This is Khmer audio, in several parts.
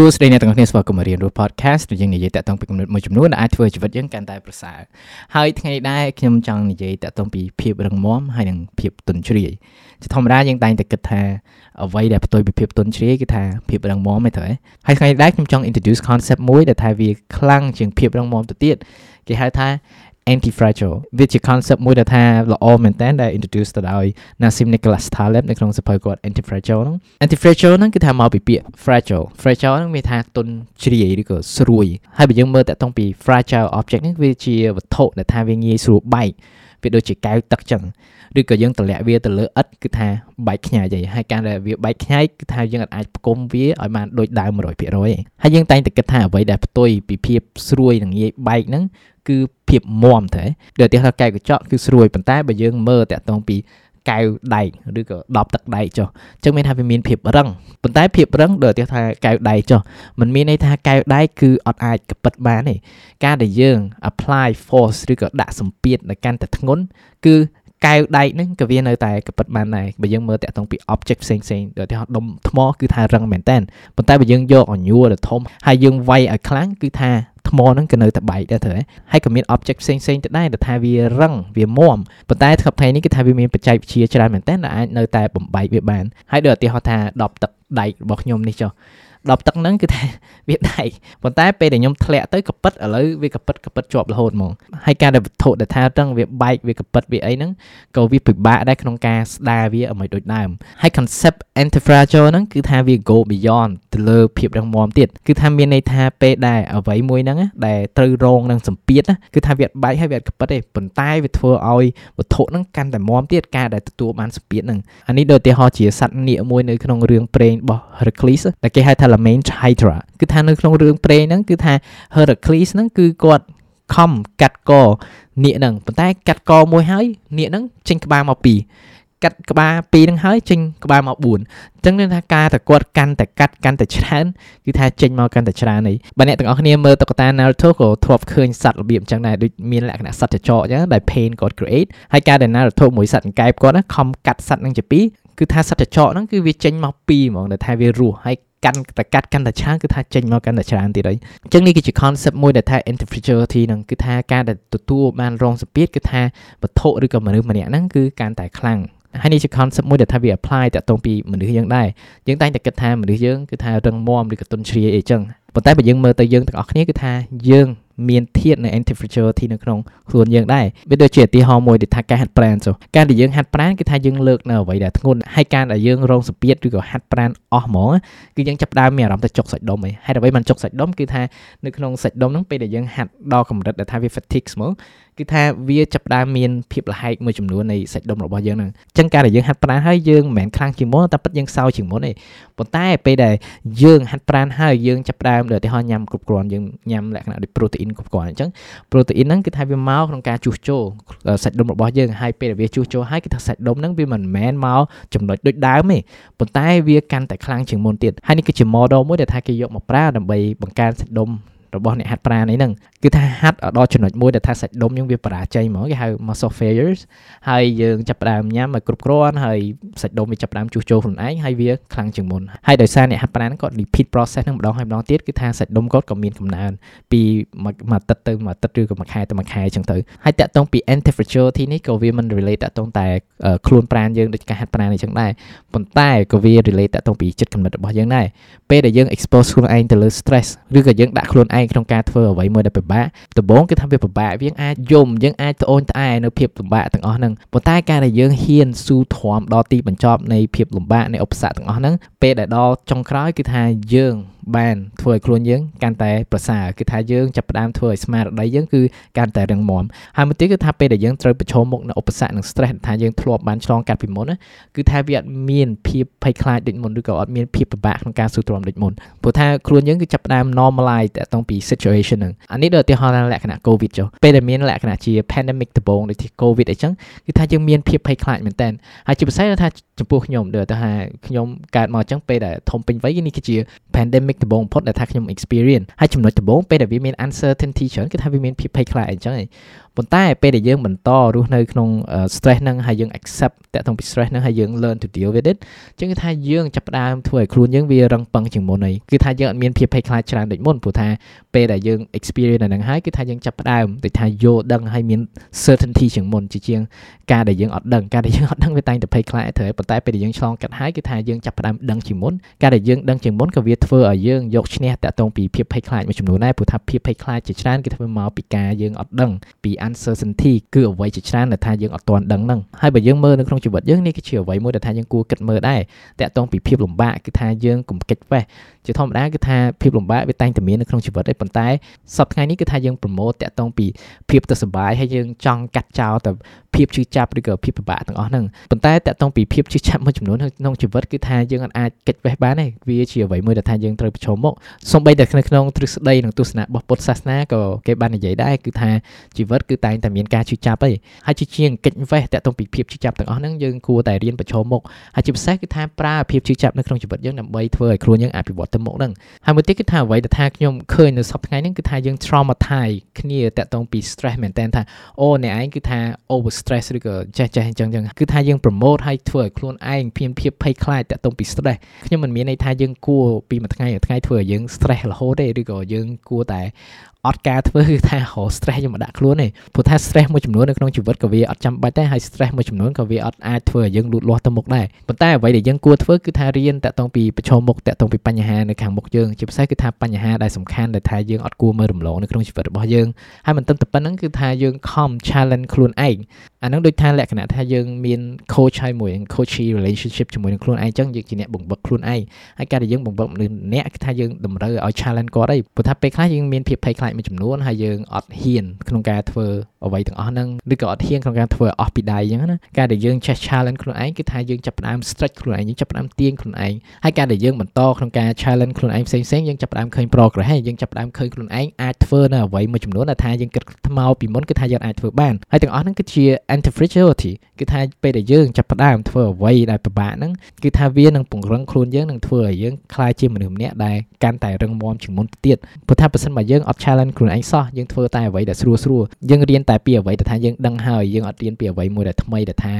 ួស្តីអ្នកទាំងអស់គ្នាស្វាគមន៍មករៀនរស់ podcast ដែលយើងនិយាយតាក់ទងពីគំនិតមួយចំនួនដែលអាចធ្វើជីវិតយើងកាន់តែប្រសើរហើយថ្ងៃនេះដែរខ្ញុំចង់និយាយតាក់ទងពីភាពរឹងមាំហើយនិងភាពទន់ជ្រាយជាធម្មតាយើងតែងតែគិតថាអ្វីដែលផ្ទុយពីភាពទន់ជ្រាយគឺថាភាពរឹងមាំឯទៅហើយថ្ងៃនេះដែរខ្ញុំចង់ introduce concept មួយដែលថាវាខ្លាំងជាងភាពរឹងមាំទៅទៀតគេហៅថា anti fragile វាជា concept មួយដែលថាល្អមែនតើដែល introduce ទៅដោយ Nassim Nicholas Taleb នៅក្នុងសភៅគាត់ anti fragile ហ្នឹង anti fragile ហ្នឹងគឺថាមកពីពាក្យ fragile fragile ហ្នឹងមានថាទុនជ្រាយឬក៏ស្រួយហើយបើយើងមើលតាក់ទងពី fragile object ហ្នឹងវាជាវត្ថុដែលថាវាងាយស្រួលបែក វាដូចជាកែវទឹកចឹងឬក៏យើងតម្លាក់វាទៅលើឥដ្ឋគឺថាបែកខ្ញាយហើយហើយការដែលវាបែកខ្ញាយគឺថាយើងអាចផ្គុំវាឲ្យបានដូចដើម100%ហើយយើងតែងតែគិតថាអ្វីដែលផ្ទុយពីភាពស្រួយនិងងាយបែកហ្នឹងគឺភាពមាំទៅដូចទីថាកែវកញ្ចក់គឺស្រួយប៉ុន្តែបើយើងមើលតាក់ទងពី កែវដែកឬក៏ដបទឹកដែកចុះអញ្ចឹងមានថាវាមានភាពរឹងប៉ុន្តែភាពរឹងដូចទីថាកែវដែកចុះมันមានន័យថាកែវដែកគឺអត់អាចកពិតបានទេការដែលយើង apply force ឬក៏ដាក់សម្ពាធនៅកាន់តែធ្ងន់គឺកែវដែកហ្នឹងក៏វានៅតែកពិតបានដែរបើយើងមើលតាក់ទងពី object ផ្សេងផ្សេងដូចថាដុំថ្មគឺថារឹងមែនតើប៉ុន្តែបើយើងយកអញួរទៅធំហើយយើងវាយឲ្យខ្លាំងគឺថា ថ្មហ្នឹងក៏នៅតែបែកដែរទៅហើយក៏មាន object ផ្សេងផ្សេងទៅដែរដែលថាវារឹងវាមាំប៉ុន្តែថ្ងៃនេះគឺថាវាមានបច្ចេកវិទ្យាច្រើនមែនតើដែលអាចនៅតែបំបែកវាបានហើយដូចឧទាហរណ៍ថាដបទឹកដែករបស់ខ្ញុំនេះចុះ ដបទឹកហ្នឹងគឺថាវាដែកប៉ុន្តែពេលដែលខ្ញុំធ្លាក់ទៅកពិតឥឡូវវាកពិតកពិតជាប់រហូតហ្មងហើយការដែលវត្ថុដែលថាទាំងវាបែកវាកពិតវាអីហ្នឹងក៏វាពិបាកដែរក្នុងការស្ដារវាឲ្យមិនដូចដើមហើយ concept antifragile ហ្នឹងគឺថាវា go beyond ទៅលើភាពរឹងមាំទៀតគឺថាមានន័យថាពេលដែលអ្វីមួយហ្នឹងដែលត្រូវរងនឹងសម្ពាធគឺថាវាបែកហើយវាអត់កពិតទេប៉ុន្តែវាធ្វើឲ្យវត្ថុហ្នឹងកាន់តែមាំទៀតការដែលទទួលបានសម្ពាធហ្នឹងអានេះដូចឧទាហរណ៍ជាសត្វនាគមួយនៅក្នុងរឿងព្រេងរបស់ Hercules ដែលគេហៅថា Lame Hydra គឺថានៅក្នុងរឿងព្រេងហ្នឹងគឺថា Hercules ហ្នឹងគឺគាត់ខំកាត់កនាគហ្នឹងប៉ុន្តែកាត់កមួយហើយនាគហ្នឹងចេញក្បាលមកពីរកាត់ក្បាល2ហ្នឹងហើយចេញក្បាលមក4អញ្ចឹងនឹងថាការតែគាត់កាន់តែកាត់កាន់តែច្រើនគឺថាចេញមកកាន់តែច្រើននេះបើអ្នកទាំងអស់គ្នាមើលតុក្កតា Naruto ក៏ធ្លាប់ឃើញសត្វរបៀបអញ្ចឹងដែរដូចមានលក្ខណៈសត្វចចកអញ្ចឹងដែល pain គាត់ create ហើយការដែល Naruto មួយសត្វអង្កែបគាត់ខំកាត់សត្វហ្នឹងជាពីរគឺថាសត្វចចកហ្នឹងគឺវាចេញមកពីរហ្មងដែលថាវារស់ហើយ កាន់តែកាត់កាន់តែច្រើនគឺថាចេញមកកាន់តែច្រើនទៀតហើយអញ្ចឹងនេះគឺជា concept មួយដែលថា individuality ហ្នឹងគឺថាការដែលទទួលបានរងសម្ពាធគឺថាវត្ថុឬក៏មនុស្សម្នាក់ហ្នឹងគឺកាន់តែខ្លាំងហើយនេះជា concept មួយដែលថាវា apply តាក់ទងពីមនុស្សយើងដែរយើងតែងតែគិតថាមនុស្សយើងគឺថារឹងមាំឬក៏ទន់ជ្រាយអីចឹងប៉ុន្តែបើយើងមើលទៅយើងទាំងអស់គ្នាគឺថាយើង មានធាតុនៃ antifragility នៅក្នុងខ្លួនយើងដែរវាដូចជាឧទាហរណ៍មួយដែលថាការហាត់ប្រាណចុះការដែលយើងហាត់ប្រាណគឺថាយើងលើកនៅអ្វីដែលធ្ងន់ហើយការដែលយើងរងសម្ពាធឬក៏ហាត់ប្រាណអស់ហ្មងគឺយើងចាប់ដើមមានអារម្មណ៍ថាចុកសាច់ដុំហីហើយអ្វីមិនចុកសាច់ដុំគឺថានៅក្នុងសាច់ដុំហ្នឹងពេលដែលយើងហាត់ដល់កម្រិតដែលថាវា fatigue ហ្មងគឺថាវាចាប់ដើមមានភាពលហែកមួយចំនួននៃសាច់ដុំរបស់យើងហ្នឹងអញ្ចឹងការដែលយើងហាត់ប្រាណហើយយើងមិនមែនខ្លាំងជាងមុនតែពិតយើងសើជាងមុនទេប៉ុន្តែពេលដែលយើងហាត់ប្រាណហើយយើងចាប់ដើមដូចឧទាហរណ៍ញ៉ាំគ្រប់គ្រាន់យើងញ៉ាំលក្ខណៈដូច protein គ្រប់គ្រាន់អញ្ចឹង protein ហ្នឹងគឺថាវាមកក្នុងការជួសជុលសាច់ដុំរបស់យើងហើយពេលដែលវាជួសជុលហើយគឺថាសាច់ដុំហ្នឹងវាមិនមែនមកចំណុចដូចដើមទេប៉ុន្តែវាកាន់តែខ្លាំងជាងមុនទៀតហើយនេះគឺជា model មួយដែលថាគេយកមកប្រើដើម្បីបង្កើនសាច់ដុំ របស់អ្នកហាត់ប្រាណអីហ្នឹងគឺថាហាត់ដល់ចំណុចមួយដែលថាសាច់ដុំយើងវាបរាជ័យហ្មងគេហៅ muscle failures ហើយយើងចាប់ផ្ដើមញ៉ាំឲ្យគ្រប់គ្រាន់ហើយសាច់ដុំវាចាប់ផ្ដើមជួសជុលខ្លួនឯងហើយវាខ្លាំងជាងមុនហើយដោយសារអ្នកហាត់ប្រាណគាត់ repeat process ហ្នឹងម្ដងហើយម្ដងទៀតគឺថាសាច់ដុំគាត់ក៏មានកំណើនពីមួយអាទិត្យទៅមួយអាទិត្យឬក៏មួយខែទៅមួយខែអញ្ចឹងទៅហើយតាក់ទងពី anti fragility នេះក៏វាមិន relate តាក់ទងតែខ្លួនប្រាណយើងដូចការហាត់ប្រាណអញ្ចឹងដែរប៉ុន្តែក៏វា relate តាក់ទងពីចិត្តគំនិតរបស់យើងដែរពេលដែលយើង expose ខ្លួនឯងទៅលើ stress ឬក៏យើងដាក់ខ្លួនឯងក្នុងការធ្វើអ្វីមួយដែលពិបាកដំបូងគឺថាវាពិបាកយើងអាចយំយើងអាចត្អូញត្អែនៅភាពលំបាកទាំងអស់ហ្នឹងប៉ុន្តែការដែលយើងហ៊ានស៊ូទ្រាំដល់ទីបញ្ចប់នៃភាពលំបាកនៃឧបសគ្គទាំងអស់ហ្នឹងពេលដែលដល់ចុងក្រោយគឺថាយើង បានធ្វើឲ្យខ្លួនយើងកាន់តែប្រសើរគឺថាយើងចាប់ផ្ដើមធ្វើឲ្យស្មារតីយើងគឺកាន់តែរឹងមាំហើយមួយទៀតគឺថាពេលដែលយើងត្រូវប្រឈមមុខនឹងឧបសគ្គនិង stress ថាយើងធ្លាប់បានឆ្លងកាត់ពីមុនណាគឺថាវាអត់មានភាពភ័យខ្លាចដូចមុនឬក៏អត់មានភាពពិបាកក្នុងការស៊ូទ្រាំដូចមុនព្រោះថាខ្លួនយើងគឺចាប់ផ្ដើម normalize តទៅពី situation ហ្នឹងអានេះដូចឧទាហរណ៍លក្ខណៈ COVID ចុះពេលដែលមានលក្ខណៈជា pandemic ដំបូងដូចជា COVID អីចឹងគឺថាយើងមានភាពភ័យខ្លាចមែនតើហើយជាពិសេសថាចំពោះខ្ញុំដូចថាខ្ញុំកើតមកចឹងពេលដែលធំពេញវ័យនេះគឺជា pandemic ដំបូងបំផុតដែលថាខ្ញុំ experience ហើយចំណុចដំបូងពេលដែលវាមាន uncertainty ច្រើនគឺថាវាមានភាពភ័យខ្លាចអីចឹងឯង ប៉ុន្តែពេលដែលយើងបន្តរស់នៅក្នុង stress ហ្នឹងហើយយើង accept តាក់ទងពី stress ហ្នឹងហើយយើង learn to deal with it ចឹងគឺថាយើងចាប់ផ្ដើមធ្វើឲ្យខ្លួនយើងវារឹងប៉ឹងជាងមុនហើយគឺថាយើងអត់មានភាពភ័យខ្លាចច្រើនដូចមុនព្រោះថាពេលដែលយើង experience អាហ្នឹងហើយគឺថាយើងចាប់ផ្ដើមដូចថាយល់ដឹងហើយមាន certainty ជាងមុនជាជាងការដែលយើងអត់ដឹងការដែលយើងអត់ដឹងវាតែងតែភ័យខ្លាចត្រូវប៉ុន្តែពេលដែលយើងឆ្លងកាត់ហើយគឺថាយើងចាប់ផ្ដើមដឹងជាងមុនការដែលយើងដឹងជាងមុនក៏វាធ្វើឲ្យយើងយកឈ្នះតាក់ទងពីភាពភ័យខ្លាចមួយចំនួនដែរព្រោះថាភាពភ័យខ្លាចជាច្រើនគឺធ្វើមកពីការយើងអត់ដឹងពី uncertainty គឺអ្វីជាច្រើនដែលថាយើងអត់ទាន់ដឹងហ្នឹងហើយបើយើងមើលនៅក្នុងជីវិតយើងនេះគឺជាអ្វីមួយដែលថាយើងគួរគិតមើលដែរតាក់ទងពីភាពលំបាកគឺថាយើងកុំកិច្ចវេះជាធម្មតាគឺថាភាពលំបាកវាតែងតែមាននៅក្នុងជីវិតឯប៉ុន្តែសប្តាហ៍ថ្ងៃនេះគឺថាយើងប្រម៉ូទតាក់ទងពីភាពទៅសុបាយហើយយើងចង់កាត់ចោលតែ ភាពឈឺចាប់ឬក៏ភាពពិបាកទាំងអស់ហ្នឹងប៉ុន្តែតាក់ទងពីភាពឈឺចាប់មួយចំនួនក្នុងជីវិតគឺថាយើងអាចកិច្ចវេះបានទេវាជាអ្វីមួយដែលថាយើងត្រូវប្រឈមមុខសូម្បីតែនៅក្នុងទ្រឹស្ដីនិងទស្សនៈរបស់ពុទ្ធសាសនាក៏គេបាននិយាយដែរគឺថាជីវិតគឺតែងតែមានការឈឺចាប់ឯងហើយជាជាងកិច្ចវេះតាក់ទងពីភាពឈឺចាប់ទាំងអស់ហ្នឹងយើងគួរតែរៀនប្រឈមមុខហើយជាពិសេសគឺថាប្រើភាពឈឺចាប់នៅក្នុងជីវិតយើងដើម្បីធ្វើឲ្យខ្លួនយើងអភិវឌ្ឍទៅមុខហ្នឹងហើយមួយទៀតគឺថាអ្វីដែលថាខ្ញុំឃើញនៅសប្តាហ៍ថ្ងៃហ្នឹងគឺថាយើង traumatize គ្នាតាក់ទងពី stress មែនតើថាអូអ្នកឯងគឺថា over stress ឬក៏ចេះចេះអញ្ចឹងអញ្ចឹងគឺថាយើង promote ឲ្យធ្វើឲ្យខ្លួនឯងភៀមភាពភ័យខ្លាចតាក់ទងពី stress ខ្ញុំមិនមានន័យថាយើងគួរពីមួយថ្ងៃមួយថ្ងៃធ្វើឲ្យយើង stress រហូតទេឬក៏យើងគួរតែអត់ការធ្វើគឺថារក stress យកមកដាក់ខ្លួនទេព្រោះថា stress មួយចំនួននៅក្នុងជីវិតក៏វាអត់ចាំបាច់ដែរហើយ stress មួយចំនួនក៏វាអត់អាចធ្វើឲ្យយើងលូតលាស់ទៅមុខដែរប៉ុន្តែអ្វីដែលយើងគួរធ្វើគឺថារៀនតាក់ទងពីប្រឈមមុខតាក់ទងពីបញ្ហានៅខាងមុខយើងជាពិសេសគឺថាបញ្ហាដែលសំខាន់ដែលថាយើងអត់គួរមើលរំលងនៅក្នុងជីវិតរបស់យើងហើយមិនត្រឹមតែប៉ុណ្្នឹងគឺថាយើងខំ challenge ខ្លួនឯងអានឹងដូចថាលក្ខណៈថាយើងមាន coach ហើយមួយ coaching relationship ជាមួយនឹងខ្លួនឯងចឹងយើងជាអ្នកបង្វឹកខ្លួនឯងហើយការដែលយើងបង្វឹកមនុស្សម្នាក់គឺថាយើងតម្រូវឲ្យ challenge គាត់ឯងព្រោះថាពេលខ្លះយើងមានភាពភ័យខ្លាចមួយចំនួនហើយយើងអត់ហ៊ានក្នុងការធ្វើ អ្វីទាំងអស់ហ្នឹងឬក៏អត់ហ៊ានក្នុងការធ្វើអស់ពីដៃអញ្ចឹងណាការដែលយើងចេះ challenge ខ្លួនឯងគឺថាយើងចាប់ផ្ដើម stretch ខ្លួនឯងយើងចាប់ផ្ដើមទាញខ្លួនឯងហើយការដែលយើងបន្តក្នុងការ challenge ខ្លួនឯងផ្សេងផ្សេងយើងចាប់ផ្ដើមឃើញ progress ហើយយើងចាប់ផ្ដើមឃើញខ្លួនឯងអាចធ្វើនៅអ្វីមួយចំនួនដែលថាយើងគិតថ្មោពីមុនគឺថាយើងអាចធ្វើបានហើយទាំងអស់ហ្នឹងគឺជា anti fragility គឺថាពេលដែលយើងចាប់ផ្ដើមធ្វើអ្វីដែលពិបាកហ្នឹងគឺថាវានឹងពង្រឹងខ្លួនយើងនឹងធ្វើឲ្យយើងក្លាយជាមនុស្សម្នាក់ដែលកាន់តែរឹងមាំជាងមុនទៅទៀតព្រោះថាបើសិនបើយើងអត់ challenge ខ្លួនឯងសោះយើងធ្វើតែអ្វីដែលស្រួលស្រួលយើងរៀនតែពីអ្វីដែលថាយើងដឹងហើយយើងអត់រៀនពីអ្វីមួយដែលថ្មីដែលថា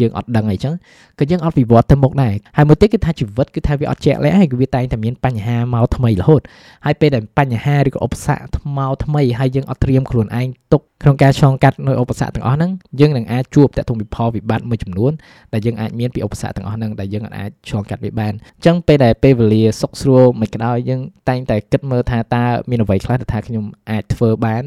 យើងអត់ដឹងអីចឹងក៏យើងអត់វិវត្តទៅមុខដែរហើយមួយទៀតគឺថាជីវិតគឺថាវាអត់ជាក់លាក់ហើយគឺវាតែងតែមានបញ្ហាមកថ្មីរហូតហើយពេលដែលបញ្ហាឬក៏ឧបសគ្គមកថ្មីហើយយើងអត់ត្រៀមខ្លួនឯងទុក ក្នុងការឆ្លងកាត់នៅឧបសគ្គទាំងអស់ហ្នឹងយើងនឹងអាចជួបតាក់ទងពីផលវិបត្តិមួយចំនួនដែលយើងអាចមានពីឧបសគ្គទាំងអស់ហ្នឹងដែលយើងអាចឆ្លងកាត់វាបានអញ្ចឹងពេលដែលពេលវេលាសុខស្រួលមិនក្តោយយើងតែងតែគិតមើលថាតើមានអ្វីខ្លះដែលថាខ្ញុំអាចធ្វើបាន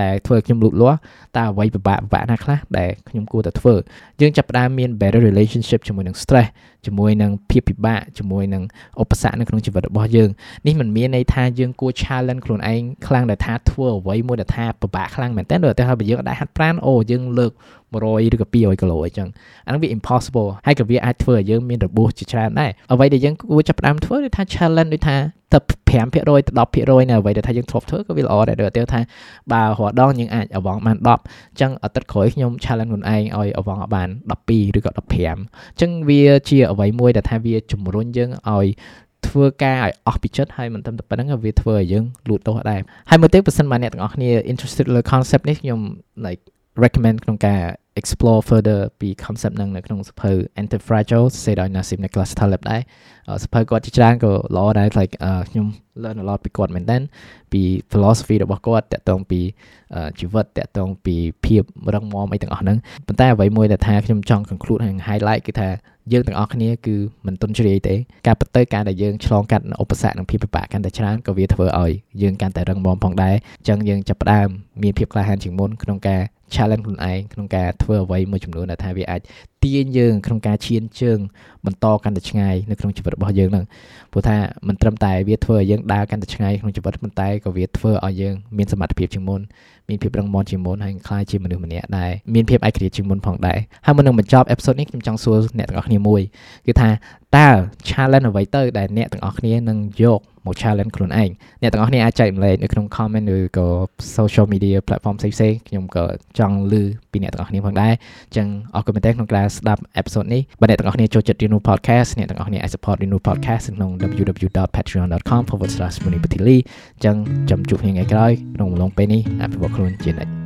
ដែលធ្វើខ្ញុំលូតលាស់តើអ្វីពិបាកពិបាកណាខ្លះដែលខ្ញុំគួរតែធ្វើយើងចាប់ផ្ដើមមាន better relationship ជាមួយនឹង stress ជាមួយនឹងភាពពិបាកជាមួយនឹងឧបសគ្គនៅក្នុងជីវិតរបស់យើងនេះមិនមានន័យថាយើងគួរ challenge ខ្លួនឯងខ្លាំងដែលថាធ្វើអ្វីមួយដែលថាពិបាកខ្លាំងមែនតើដូចតែបើយើងអត់ដែរហាត់ប្រាណអូយើងលើក 100ឬក៏200គីឡូអញ្ចឹងអានឹងវា impossible ហើយក៏វាអាចធ្វើឲ្យយើងមានរបួសជាច្រើនដែរអ្វីដែលយើងគួរចាប់ផ្ដើមធ្វើគឺថា challenge ដូចថាទៅ5%ទៅ10%នៅអ្វីដែលថាយើងធ្លាប់ធ្វើក៏វាល្អដែរដូចថាបើរាល់ដងយើងអាចអវងបាន10អញ្ចឹងអាទិត្យក្រោយខ្ញុំ challenge ខ្លួនឯងឲ្យអវងបាន12ឬក៏15អញ្ចឹងវាជាអ្វីមួយដែលថាវាជំរុញយើងឲ្យធ្វើការឲ្យអស់ពីចិត្តហើយមិនត្រឹមតែប៉ុណ្្នឹងវាធ្វើឲ្យយើងលូតលាស់ដែរហើយមួយទៀតបើសិនបើអ្នកទាំងអស់គ្នា interested លើ concept នេះខ្ញុំ like recommend ក្នុងការ explore further ពី concept ហ្នឹងនៅក្នុងសភៅ Antifragile សេដោយ Nassim Nicholas Taleb ដែរសភៅគាត់ជាច្រើនក៏ល្អដែរ like ខ្ញុំ learn a lot ពីគាត់មែនតើពី philosophy របស់គាត់តាក់ទងពីជីវិតតាក់ទងពីភាពរឹងមាំអីទាំងអស់ហ្នឹងប៉ុន្តែអ្វីមួយដែលថាខ្ញុំចង់ conclude ហើយ highlight គឺថាយើងទាំងអស់គ្នាគឺមិនទុនជ្រាយទេការពិតទៅការដែលយើងឆ្លងកាត់ឧបសគ្គនិងភាពពិបាកកាន់តែច្រើនក៏វាធ្វើឲ្យយើងកាន់តែរឹងមាំផងដែរអញ្ចឹងយើងចាប់ផ្ដើមមានភាពក្លាហានជាងមុនក្នុងការ challenge ខ្លួនឯងក្នុងការធ្វើអ្វីមួយចំនួនដែលថាវាអាចទាញយើងក្នុងការឈានជើងបន្តកាន់តែឆ្ងាយនៅក្នុងជីវិតរបស់យើងហ្នឹងព្រោះថាមិនត្រឹមតែវាធ្វើឲ្យយើងដើរកាន់តែឆ្ងាយក្នុងជីវិតប៉ុន្តែក៏វាធ្វើឲ្យយើងមានសមត្ថភាពជាងមុនមានភាពរឹងមាំជាងមុនហើយខ្លាយជាមនុស្សម្នាក់ដែលមានភាពឯករាជ្យជាងមុនផងដែរហើយមុននឹងបញ្ចប់អេពីសូតនេះខ្ញុំចង់សួរអ្នកទាំងអស់គ្នាមួយគឺថា តើ challenge អ្វីទៅដែលអ្នកទាំងអស់គ្នានឹងយកមក challenge ខ្លួនឯងអ្នកទាំងអស់គ្នាអាចចែករំលែកនៅក្នុង comment ឬក៏ social media platform ផ្សេងៗខ្ញុំក៏ចង់ឮពីអ្នកទាំងអស់គ្នាផងដែរអញ្ចឹងអរគុណមែនទែនក្នុងការស្ដាប់ episode នេះបើអ្នកទាំងអស់គ្នាចូលចិត្ត Reno podcast អ្នកទាំងអស់គ្នាអាច support Reno podcast ក្នុង www.patreon.com/munipatili អញ្ចឹងចាំជួបគ្នាថ្ងៃក្រោយក្នុងអំឡុងពេលនេះអភិវឌ្ឍខ្លួនជានិច្ច